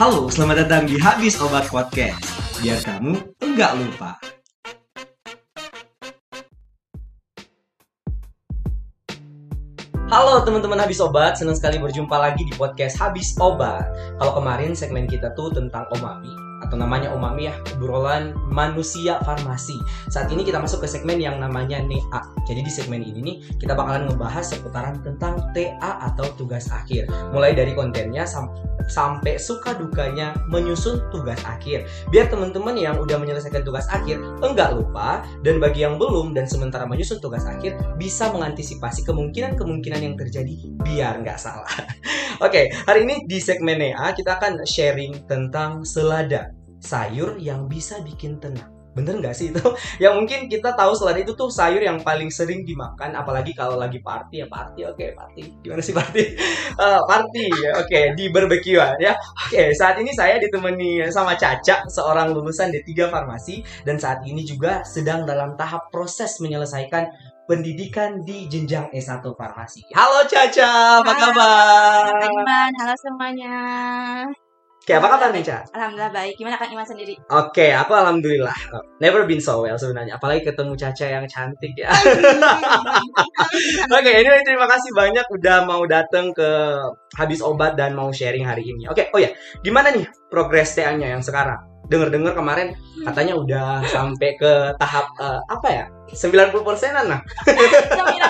Halo, selamat datang di Habis Obat Podcast. Biar kamu enggak lupa. Halo teman-teman Habis Obat, senang sekali berjumpa lagi di podcast Habis Obat. Kalau kemarin segmen kita tuh tentang omami atau namanya omami ya, obrolan manusia farmasi. Saat ini kita masuk ke segmen yang namanya NEA. Jadi di segmen ini nih kita bakalan ngebahas seputaran tentang TA atau tugas akhir. Mulai dari kontennya sam- sampai suka dukanya menyusun tugas akhir. Biar teman-teman yang udah menyelesaikan tugas akhir enggak lupa dan bagi yang belum dan sementara menyusun tugas akhir bisa mengantisipasi kemungkinan-kemungkinan yang terjadi biar nggak salah. Oke, hari ini di segmen NEA kita akan sharing tentang selada, sayur yang bisa bikin tenang. Bener nggak sih itu? yang mungkin kita tahu selada itu tuh sayur yang paling sering dimakan, apalagi kalau lagi party ya party. Oke, party. Gimana sih party? Eh, party, oke di barbekyuan ya. Oke, saat ini saya ditemani sama Caca, seorang lulusan D3 Farmasi dan saat ini juga sedang dalam tahap proses menyelesaikan pendidikan di jenjang S1 Farmasi. Halo Caca, apa kabar? Iman, halo semuanya. Oke, apa kabar nih, Caca? Alhamdulillah baik. Gimana Kak Iman sendiri? Oke, aku alhamdulillah. Never been so well sebenarnya, apalagi ketemu Caca yang cantik ya. Oke, ini terima kasih banyak udah mau datang ke habis obat dan mau sharing hari ini. Oke, oh ya, gimana nih progres TA-nya yang sekarang? Dengar-dengar kemarin katanya udah sampai ke tahap eh, apa ya? 90 persenan lah.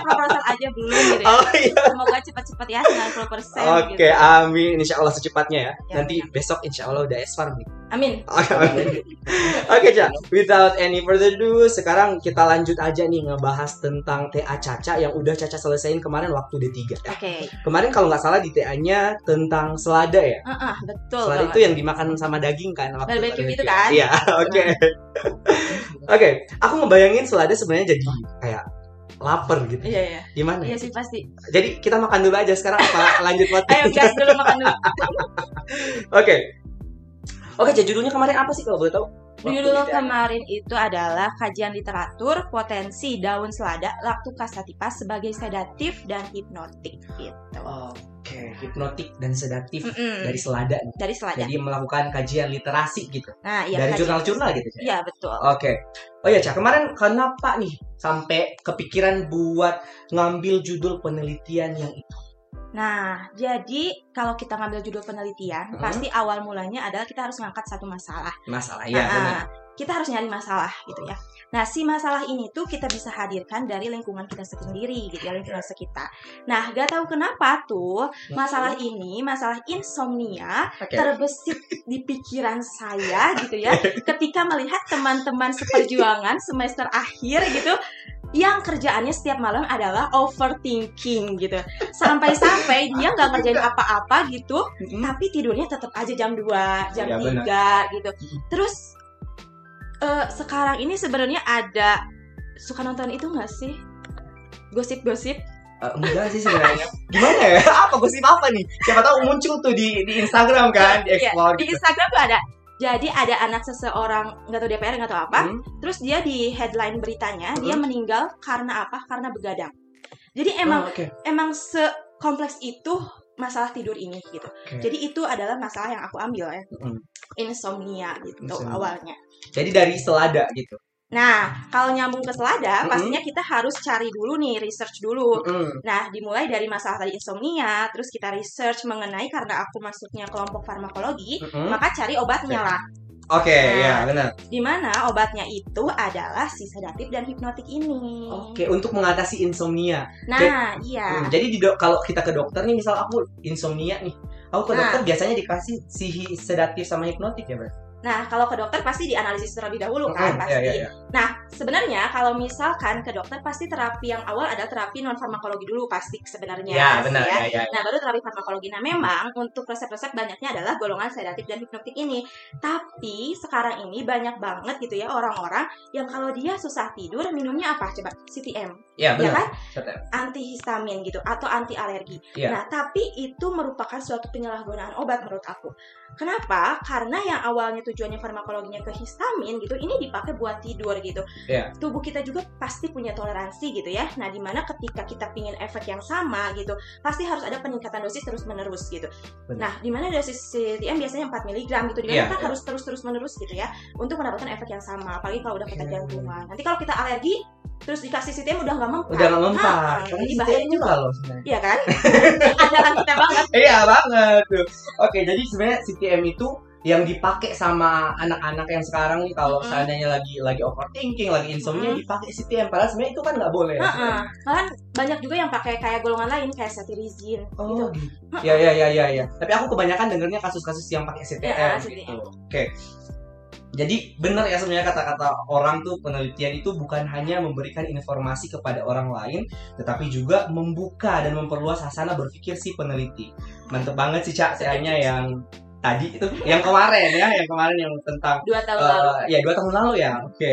Proposal aja belum gitu ya. Oh iya. Semoga cepat-cepat ya 90% persen. Oke, amin. Insya Allah secepatnya ya. Ya, Nanti besok insya Allah udah S-Farm nih. Amin. Oke, oke. Oke, Ca. Without any further ado, sekarang kita lanjut aja nih ngebahas tentang TA Caca yang udah Caca selesaiin kemarin waktu D3 ya. Oke. Kemarin kalau nggak salah di TA-nya tentang selada ya. Heeh, betul. Selada banget. itu yang dimakan sama daging kan waktu Barbecue barbecue. itu kan? Iya, oke. Oke, aku ngebayangin selada sebenarnya jadi kayak lapar gitu. Iya, iya. Gimana? Iya ya? sih pasti. Jadi kita makan dulu aja sekarang apa lanjut Ayo podcast? gas dulu makan dulu. Oke. Oke, jadi judulnya kemarin apa sih kalau boleh tahu? Waktu Judul kemarin itu adalah kajian literatur potensi daun selada laktukasatipa sebagai sedatif dan hipnotik gitu. Oke, hipnotik dan sedatif Mm-mm. dari selada nih. dari selada. Jadi melakukan kajian literasi gitu. Nah, iya dari jurnal-jurnal gitu. Iya, betul. Oke. Oh ya, Cak, kemarin kenapa nih sampai kepikiran buat ngambil judul penelitian yang itu? Nah, jadi kalau kita ngambil judul penelitian, Hmm. pasti awal mulanya adalah kita harus ngangkat satu masalah. Masalah Nah, ya, benar. Kita harus nyari masalah gitu ya. Nah, si masalah ini tuh kita bisa hadirkan dari lingkungan kita sendiri gitu ya, lingkungan sekitar. Nah, gak tahu kenapa tuh masalah ini, masalah insomnia Oke. terbesit di pikiran saya gitu ya, ketika melihat teman-teman seperjuangan semester akhir gitu yang kerjaannya setiap malam adalah overthinking gitu sampai-sampai dia nggak ngerjain apa-apa gitu tapi tidurnya tetap aja jam 2, jam Iya, 3 gitu. Terus eh, sekarang ini sebenarnya ada suka nonton itu nggak sih? Gosip-gosip. Eh, enggak sih sebenarnya. Gimana ya? Apa gosip apa nih? Siapa tahu muncul tuh di di Instagram kan, di Iya, explore di gitu. Instagram tuh ada. Jadi ada anak seseorang nggak tahu DPR nggak tahu apa. Hmm, Terus dia di headline beritanya dia Hmm. meninggal karena apa? Karena begadang. Jadi emang oh, oke. emang sekompleks itu masalah tidur ini gitu. Oke. Jadi itu adalah masalah yang aku ambil ya. Mm. Insomnia gitu Insomnia. awalnya. Jadi dari selada gitu. Nah, kalau nyambung ke selada, Mm-mm. pastinya kita harus cari dulu nih, research dulu. Mm. Nah, dimulai dari masalah tadi insomnia, terus kita research mengenai karena aku masuknya kelompok farmakologi, Mm-mm. maka cari obatnya lah. Oke, Nah. ya benar. Di mana obatnya itu adalah si sedatif dan hipnotik ini. Oke, untuk mengatasi insomnia. Nah, iya. Hmm, jadi di kalau kita ke dokter nih, misal aku insomnia nih, aku ke Nah. dokter biasanya dikasih si sedatif sama hipnotik ya, Bro? Nah, kalau ke dokter pasti dianalisis terlebih dahulu kan, Mm, pasti. ya, ya, ya. Nah, sebenarnya kalau misalkan ke dokter pasti terapi yang awal ada terapi non farmakologi dulu pasti sebenarnya. Ya, pasti benar. ya. Ya, ya. Nah, baru terapi farmakologi. Nah, memang untuk resep-resep banyaknya adalah golongan sedatif dan hipnotik ini. Tapi sekarang ini banyak banget gitu ya orang-orang yang kalau dia susah tidur minumnya apa? Coba CTM, Ya, ya benar. kan? Betul. Antihistamin gitu atau anti alergi. Iya. Nah, tapi itu merupakan suatu penyalahgunaan obat menurut aku. Kenapa? Karena yang awalnya tujuannya farmakologinya ke histamin gitu, ini dipakai buat tidur gitu. Iya. tubuh kita juga pasti punya toleransi gitu ya nah di mana ketika kita pingin efek yang sama gitu pasti harus ada peningkatan dosis terus menerus gitu Benar. nah di mana dosis CTM biasanya 4 mg gitu di mana Iya. kan harus terus terus menerus gitu ya untuk mendapatkan efek yang sama apalagi kalau udah Oke. ketergantungan nanti kalau kita alergi terus dikasih CTM udah nggak mempan Udah nggak mempan. Ah, Karena jadi CTM bahaya juga juga loh sebenarnya. Iya kan? Andalan kita banget. Iya banget tuh. Oke, jadi sebenarnya CTM itu yang dipakai sama anak-anak yang sekarang nih kalau seandainya lagi lagi overthinking, lagi insomnia dipakai CTM. Padahal sebenarnya itu kan nggak boleh. ya. Heeh. Bahkan banyak juga yang pakai kayak golongan lain kayak cetirizine gitu. Oh, gitu. Ya ya ya ya ya. Tapi aku kebanyakan dengernya kasus-kasus yang pakai CTM Ya, gitu. CTM. Oke. Jadi benar ya sebenarnya kata-kata orang tuh penelitian itu bukan hanya memberikan informasi kepada orang lain, tetapi juga membuka dan memperluas hasana berpikir si peneliti. Mantep banget sih Cak, kayaknya yang tadi itu yang kemarin ya, yang kemarin yang tentang Dua tahun lalu. eh, ya dua tahun lalu ya. Oke.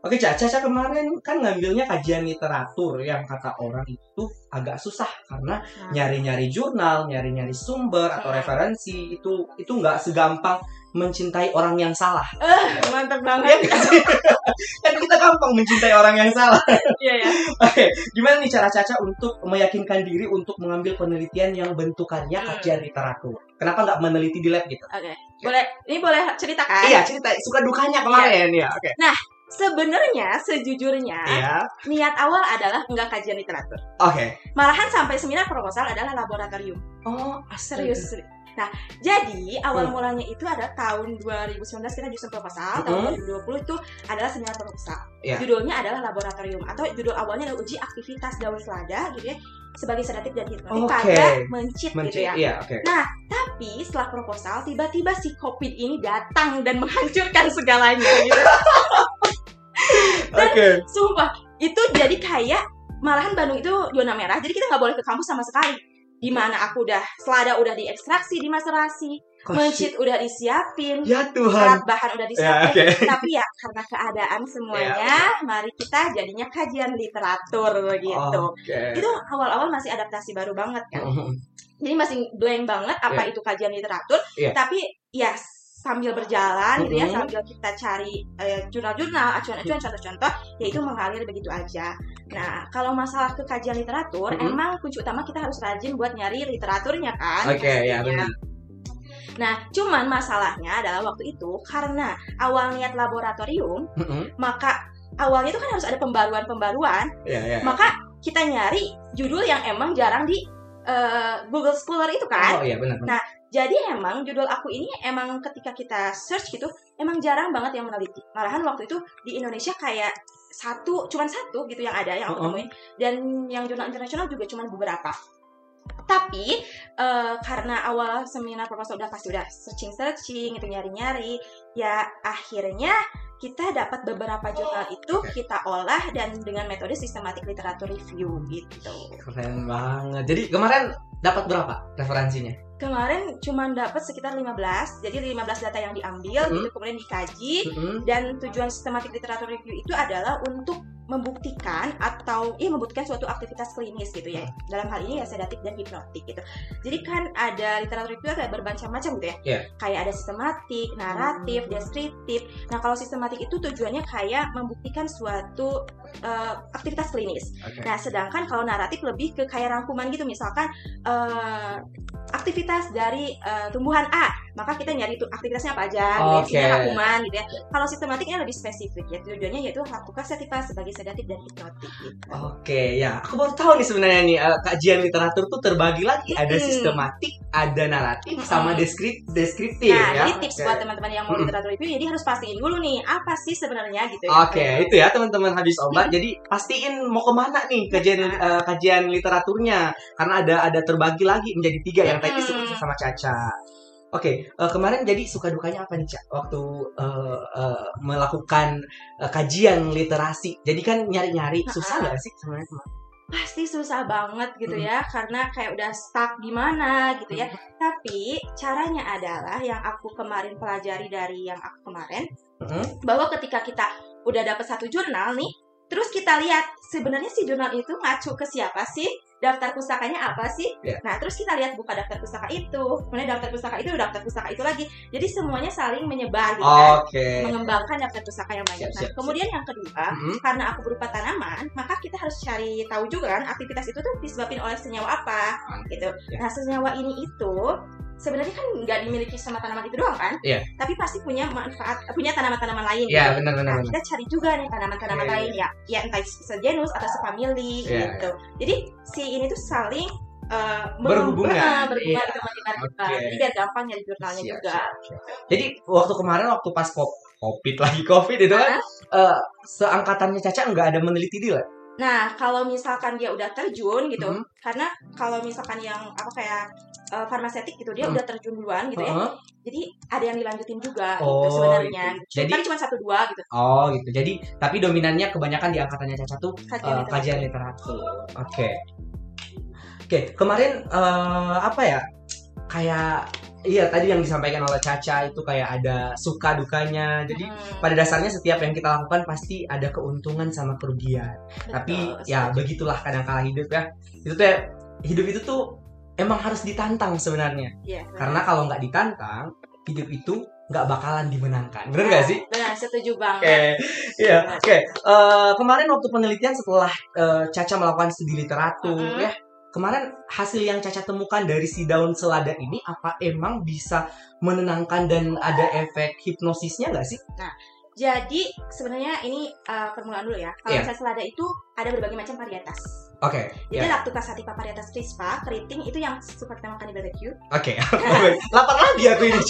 Oke, Caca, Caca kemarin kan ngambilnya kajian literatur yang kata orang itu agak susah karena Nah. nyari-nyari jurnal, nyari-nyari sumber atau Hmm. referensi itu itu nggak segampang mencintai orang yang salah. Mantap Ya banget. nggak sih? kan kita gampang mencintai orang yang salah. Iya ya. Oke, gimana nih cara Caca untuk meyakinkan diri untuk mengambil penelitian yang bentukannya kajian literatur? Kenapa nggak meneliti di lab gitu? Oke. Boleh ini boleh ceritakan? Iya, cerita suka dukanya kemarin ya. Oke. Sebenarnya sejujurnya Iya. niat awal adalah enggak kajian literatur. Oke. Malahan sampai seminar proposal adalah laboratorium. Oh, Serius. Nah, jadi awal Hmm. mulanya itu adalah tahun 2019 kita justru proposal, tahun Hmm. 2020 itu adalah seminar proposal. Iya. Judulnya adalah laboratorium atau judul awalnya adalah uji aktivitas daun selada gitu ya sebagai sedatif dan hipnotik Oke. pada mencit, Mencit, gitu ya. iya, oke. Tapi setelah proposal tiba-tiba si COVID ini datang dan menghancurkan segalanya gitu. Oke. Sumpah, itu jadi kayak malahan Bandung itu zona merah, jadi kita nggak boleh ke kampus sama sekali. Di mana aku udah selada udah diekstraksi, dimaserasi, mencit udah disiapin, Ya alat Tuhan. bahan udah Ya, disiapin. oke. Tapi ya karena keadaan semuanya, mari kita jadinya kajian literatur gitu. Oke. Itu awal-awal masih adaptasi baru banget kan. Mhm. Jadi masih blank banget apa itu kajian literatur. Iya. Tapi ya sambil berjalan gitu ya, sambil kita cari eh, jurnal-jurnal, acuan-acuan, contoh-contoh, ya itu mengalir begitu aja. Nah, kalau masalah ke kajian literatur, Mhm. emang kunci utama kita harus rajin buat nyari literaturnya kan. Oke, ya pastinya. benar. Nah, cuman masalahnya adalah waktu itu karena awal niat laboratorium, Mhm. maka awalnya itu kan harus ada pembaruan-pembaruan, Ya, ya. maka kita nyari judul yang emang jarang di eh, Google Scholar itu kan. Oh iya benar. benar. Jadi emang judul aku ini emang ketika kita search gitu emang jarang banget yang meneliti. Malahan waktu itu di Indonesia kayak satu, cuman satu gitu yang ada yang aku temuin dan yang jurnal internasional juga cuman beberapa. Tapi eh, karena awal seminar proposal udah pasti udah searching searching itu nyari nyari ya akhirnya kita dapat beberapa jurnal itu kita olah dan dengan metode sistematik literatur review gitu. Keren banget. Jadi kemarin dapat berapa referensinya? Kemarin cuma dapat sekitar 15, jadi 15 data yang diambil Hmm. gitu kemudian dikaji Mhm. dan tujuan sistematik literatur review itu adalah untuk membuktikan atau iya membuktikan suatu aktivitas klinis gitu ya. Dalam hal ini ya sedatif dan hipnotik gitu. Jadi kan ada literatur review ada bermacam-macam gitu ya. Iya. Kayak ada sistematik, naratif, Hmm. deskriptif. Nah, kalau sistematik itu tujuannya kayak membuktikan suatu eh, aktivitas klinis. Oke. Nah, sedangkan kalau naratif lebih ke kayak rangkuman gitu, misalkan eh, aktivitas dari eh, tumbuhan A, maka kita nyari tuh aktivitasnya apa aja, gitu ya, rangkuman gitu ya. Kalau sistematiknya lebih spesifik ya, tujuannya yaitu lakukan sedatif sebagai sedatif dan hipnotik gitu. Oke, ya. Aku baru tahu nih sebenarnya nih eh, kajian literatur tuh terbagi lagi. Ada sistematik, ada naratif, Mm-mm. sama deskrip deskriptif Nah, ya. jadi tips Oke. buat teman-teman yang mau literatur review, jadi harus pastiin dulu nih apa sih sebenarnya gitu ya. Oke, itu ya teman-teman habis obat. Jadi pastiin mau ke mana nih kajian eh, kajian literaturnya karena ada ada terbagi lagi menjadi tiga yang tadi disebut sama Caca. Oke, eh, kemarin jadi suka dukanya apa nih Cak waktu eh, eh, melakukan eh, kajian literasi. Jadi kan nyari-nyari susah nggak sih sebenarnya? pasti susah banget gitu Mm. ya karena kayak udah stuck gimana gitu ya tapi caranya adalah yang aku kemarin pelajari dari yang aku kemarin Mhm. bahwa ketika kita udah dapat satu jurnal nih Terus kita lihat sebenarnya si jurnal itu ngacu ke siapa sih? Daftar pustakanya apa sih? Iya. Nah, terus kita lihat buka daftar pustaka itu. Kemudian daftar pustaka itu, daftar pustaka itu lagi. Jadi semuanya saling menyebar gitu kan. Oke. Mengembangkan daftar pustaka yang banyak. Siap, Nah, siap, kemudian yang kedua, Mhm. karena aku berupa tanaman, maka kita harus cari tahu juga kan aktivitas itu tuh disebabkan oleh senyawa apa gitu. Ya. Nah, senyawa ini itu sebenarnya kan nggak dimiliki sama tanaman itu doang kan? Iya. Tapi pasti punya manfaat, punya tanaman-tanaman lain. Iya, gitu. benar benar Nah, kita cari juga nih tanaman-tanaman Iya, iya. lain ya, ya entah segenus atau sefamili Iya, gitu. Jadi si ini tuh saling uh, Berhubungan. berhubungan, berhubungan Iya. gitu menyebar Oke. Jadi biar gampang nyari jurnalnya Siap, juga. siap, siap. Jadi waktu kemarin waktu pas covid lagi covid itu kan eh, seangkatannya Caca nggak ada meneliti dia. Nah, kalau misalkan dia udah terjun gitu, Mhm. karena kalau misalkan yang apa kayak uh, farmasetik gitu, dia Mhm. udah terjun duluan gitu ya. Heeh. Jadi ada yang dilanjutin juga Oh, gitu sebenarnya. gitu. Jadi- Tapi cuma satu dua gitu. Oh gitu. Jadi tapi dominannya kebanyakan di angkatannya Caca tuh Kajian eh, literatur. kajian literatur. Oke. Oke, kemarin eh, apa ya? Kayak iya tadi yang disampaikan oleh Caca itu kayak ada suka dukanya. Jadi Hmm, pada dasarnya setiap yang kita lakukan pasti ada keuntungan sama kerugian. Tapi betul. ya begitulah kadang-kala hidup ya. Itu tuh ya, hidup itu tuh emang harus ditantang sebenarnya. Iya. Karena kalau nggak ditantang, hidup itu nggak bakalan dimenangkan. Bener nggak sih? Benar, setuju Oke, banget. iya. Oke, Eh, kemarin waktu penelitian setelah eh, Caca melakukan studi literatur Mhm. ya, kemarin hasil yang Caca temukan dari si daun selada ini apa emang bisa menenangkan dan ada efek hipnosisnya nggak sih? Jadi sebenarnya ini uh, permulaan dulu ya. Kalau Iya. misalnya selada itu ada berbagai macam varietas. Oke, Jadi ya. Lactuca sativa varietas crispa, keriting itu yang suka kita makan di barbecue. Oke, lapar lagi aku ini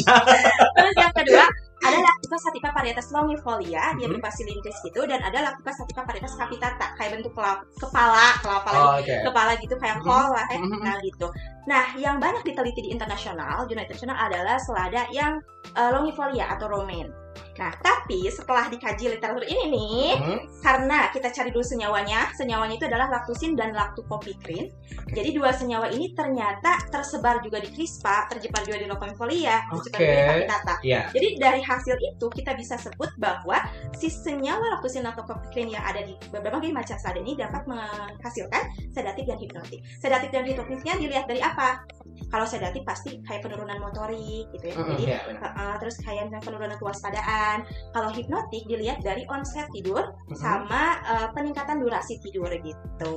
Varietas longifolia, dia Mhm. berupa silindris gitu dan ada Lactuca sativa varietas capitata kayak bentuk kepala, kelapa lagi Oh, Oke. kepala gitu kayak Mhm. kol lah. Mhm. Nah gitu. Nah, yang banyak diteliti di internasional, jurnal internasional adalah selada yang uh, longifolia atau romaine. Nah, tapi setelah dikaji literatur ini nih, Mhm. karena kita cari dulu senyawanya, senyawanya itu adalah lactusin dan lactopopikrin. Jadi dua senyawa ini ternyata tersebar juga di crispa, terjebak juga di Oke. juga di capitata. Iya. Jadi dari hasil itu kita bisa sebut bahwa si senyawa lactusin atau kopikrin yang ada di berbagai macam selada ini dapat menghasilkan sedatif dan hipnotik. Sedatif dan hipnotiknya dilihat dari apa? Kalau sedatif pasti kayak penurunan motorik gitu ya. Mhm, Jadi iya, benar. uh, terus kayak penurunan kewaspadaan. Kalau hipnotik dilihat dari onset tidur Mhm. sama uh, peningkatan durasi tidur gitu.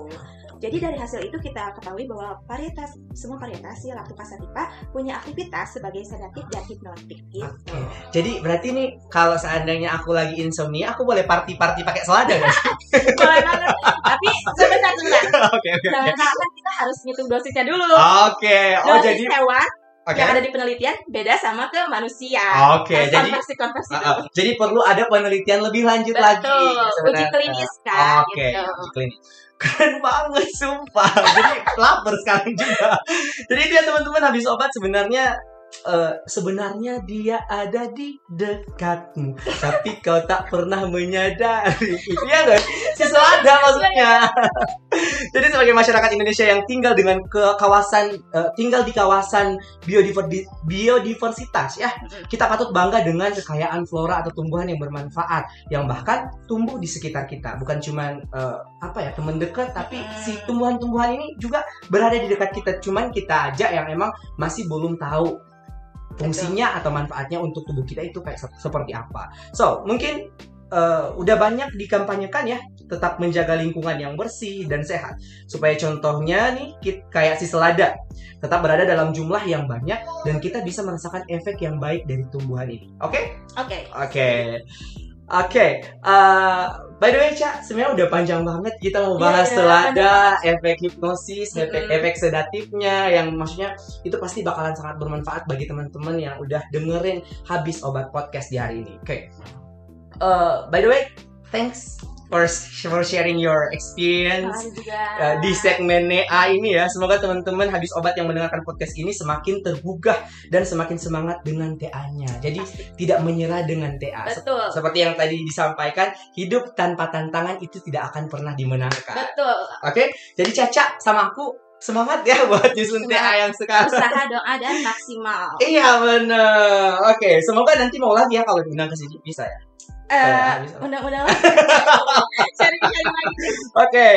Jadi dari hasil itu kita ketahui bahwa varietas semua varietas ya lactuca sativa punya aktivitas sebagai sedatif dan hipnotik gitu. Oke. Jadi berarti nih kalau seandainya aku lagi insomnia, aku boleh party-party pakai selada? Boleh banget. Tapi sebentar sebentar. Oke oke. Salah kita harus ngitung dosisnya dulu. Oke. Oh Dosis jadi hewan oke. yang ada di penelitian beda sama ke manusia. Oke, Harus jadi konversi konversi Uh, uh, jadi perlu ada penelitian lebih lanjut lagi. Betul, uji sebenarnya. klinis kan Oke, gitu. uji klinis. Keren banget, sumpah. Jadi lapar sekarang juga. Jadi dia teman-teman habis obat sebenarnya eh, sebenarnya dia ada di dekatmu, tapi kau tak pernah menyadari. Iya nggak? Si selada maksudnya. Jadi sebagai masyarakat Indonesia yang tinggal dengan ke kawasan eh, tinggal di kawasan biodiversitas ya, kita patut bangga dengan kekayaan flora atau tumbuhan yang bermanfaat yang bahkan tumbuh di sekitar kita. Bukan cuman eh, apa ya teman dekat, tapi Hmm. si tumbuhan-tumbuhan ini juga berada di dekat kita. Cuman kita aja yang emang masih belum tahu fungsinya atau manfaatnya untuk tubuh kita itu kayak se- seperti apa. So mungkin eh, udah banyak dikampanyekan ya tetap menjaga lingkungan yang bersih dan sehat supaya contohnya nih kit- kayak si selada tetap berada dalam jumlah yang banyak dan kita bisa merasakan efek yang baik dari tumbuhan ini. Oke? Oke. Oke. Oke, eh, by the way, Ca, sebenarnya udah panjang banget kita mau Iya, bahas iya, selada, efek hipnosis, efek, Mm-mm. efek sedatifnya, yang maksudnya itu pasti bakalan sangat bermanfaat bagi teman-teman yang udah dengerin habis obat podcast di hari ini. Oke, Eh, by the way, thanks for for sharing your experience uh, di segmen NEA ini ya. Semoga teman-teman habis obat yang mendengarkan podcast ini semakin tergugah dan semakin semangat dengan TA-nya. Jadi tidak menyerah dengan TA. Betul. Seperti yang tadi disampaikan, hidup tanpa tantangan itu tidak akan pernah dimenangkan. Betul. Oke, jadi Caca sama aku semangat ya buat nyusun. TA yang sekarang. Usaha doa dan maksimal. Iya bener. Oke, semoga nanti mau lagi ya kalau diundang ke sini bisa ya. Eh, habis apa? undang-undang lagi Oke,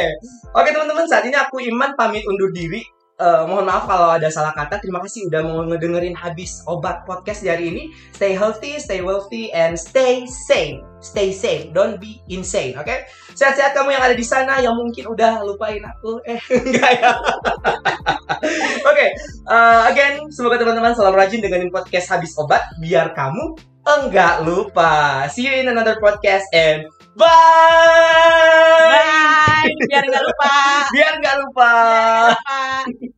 oke teman-teman saat ini aku Iman pamit undur diri. Eh, mohon maaf kalau ada salah kata. Terima kasih udah mau ngedengerin habis obat podcast di hari ini. Stay healthy, stay wealthy, and stay safe. Stay safe, don't be insane. Oke, sehat-sehat kamu yang ada di sana yang mungkin udah lupain aku. Eh, enggak ya. Oke, eh, again, semoga teman-teman selalu rajin dengerin podcast habis obat biar kamu enggak lupa. See you in another podcast and bye. bye biar nggak lupa Biar nggak lupa. Bye.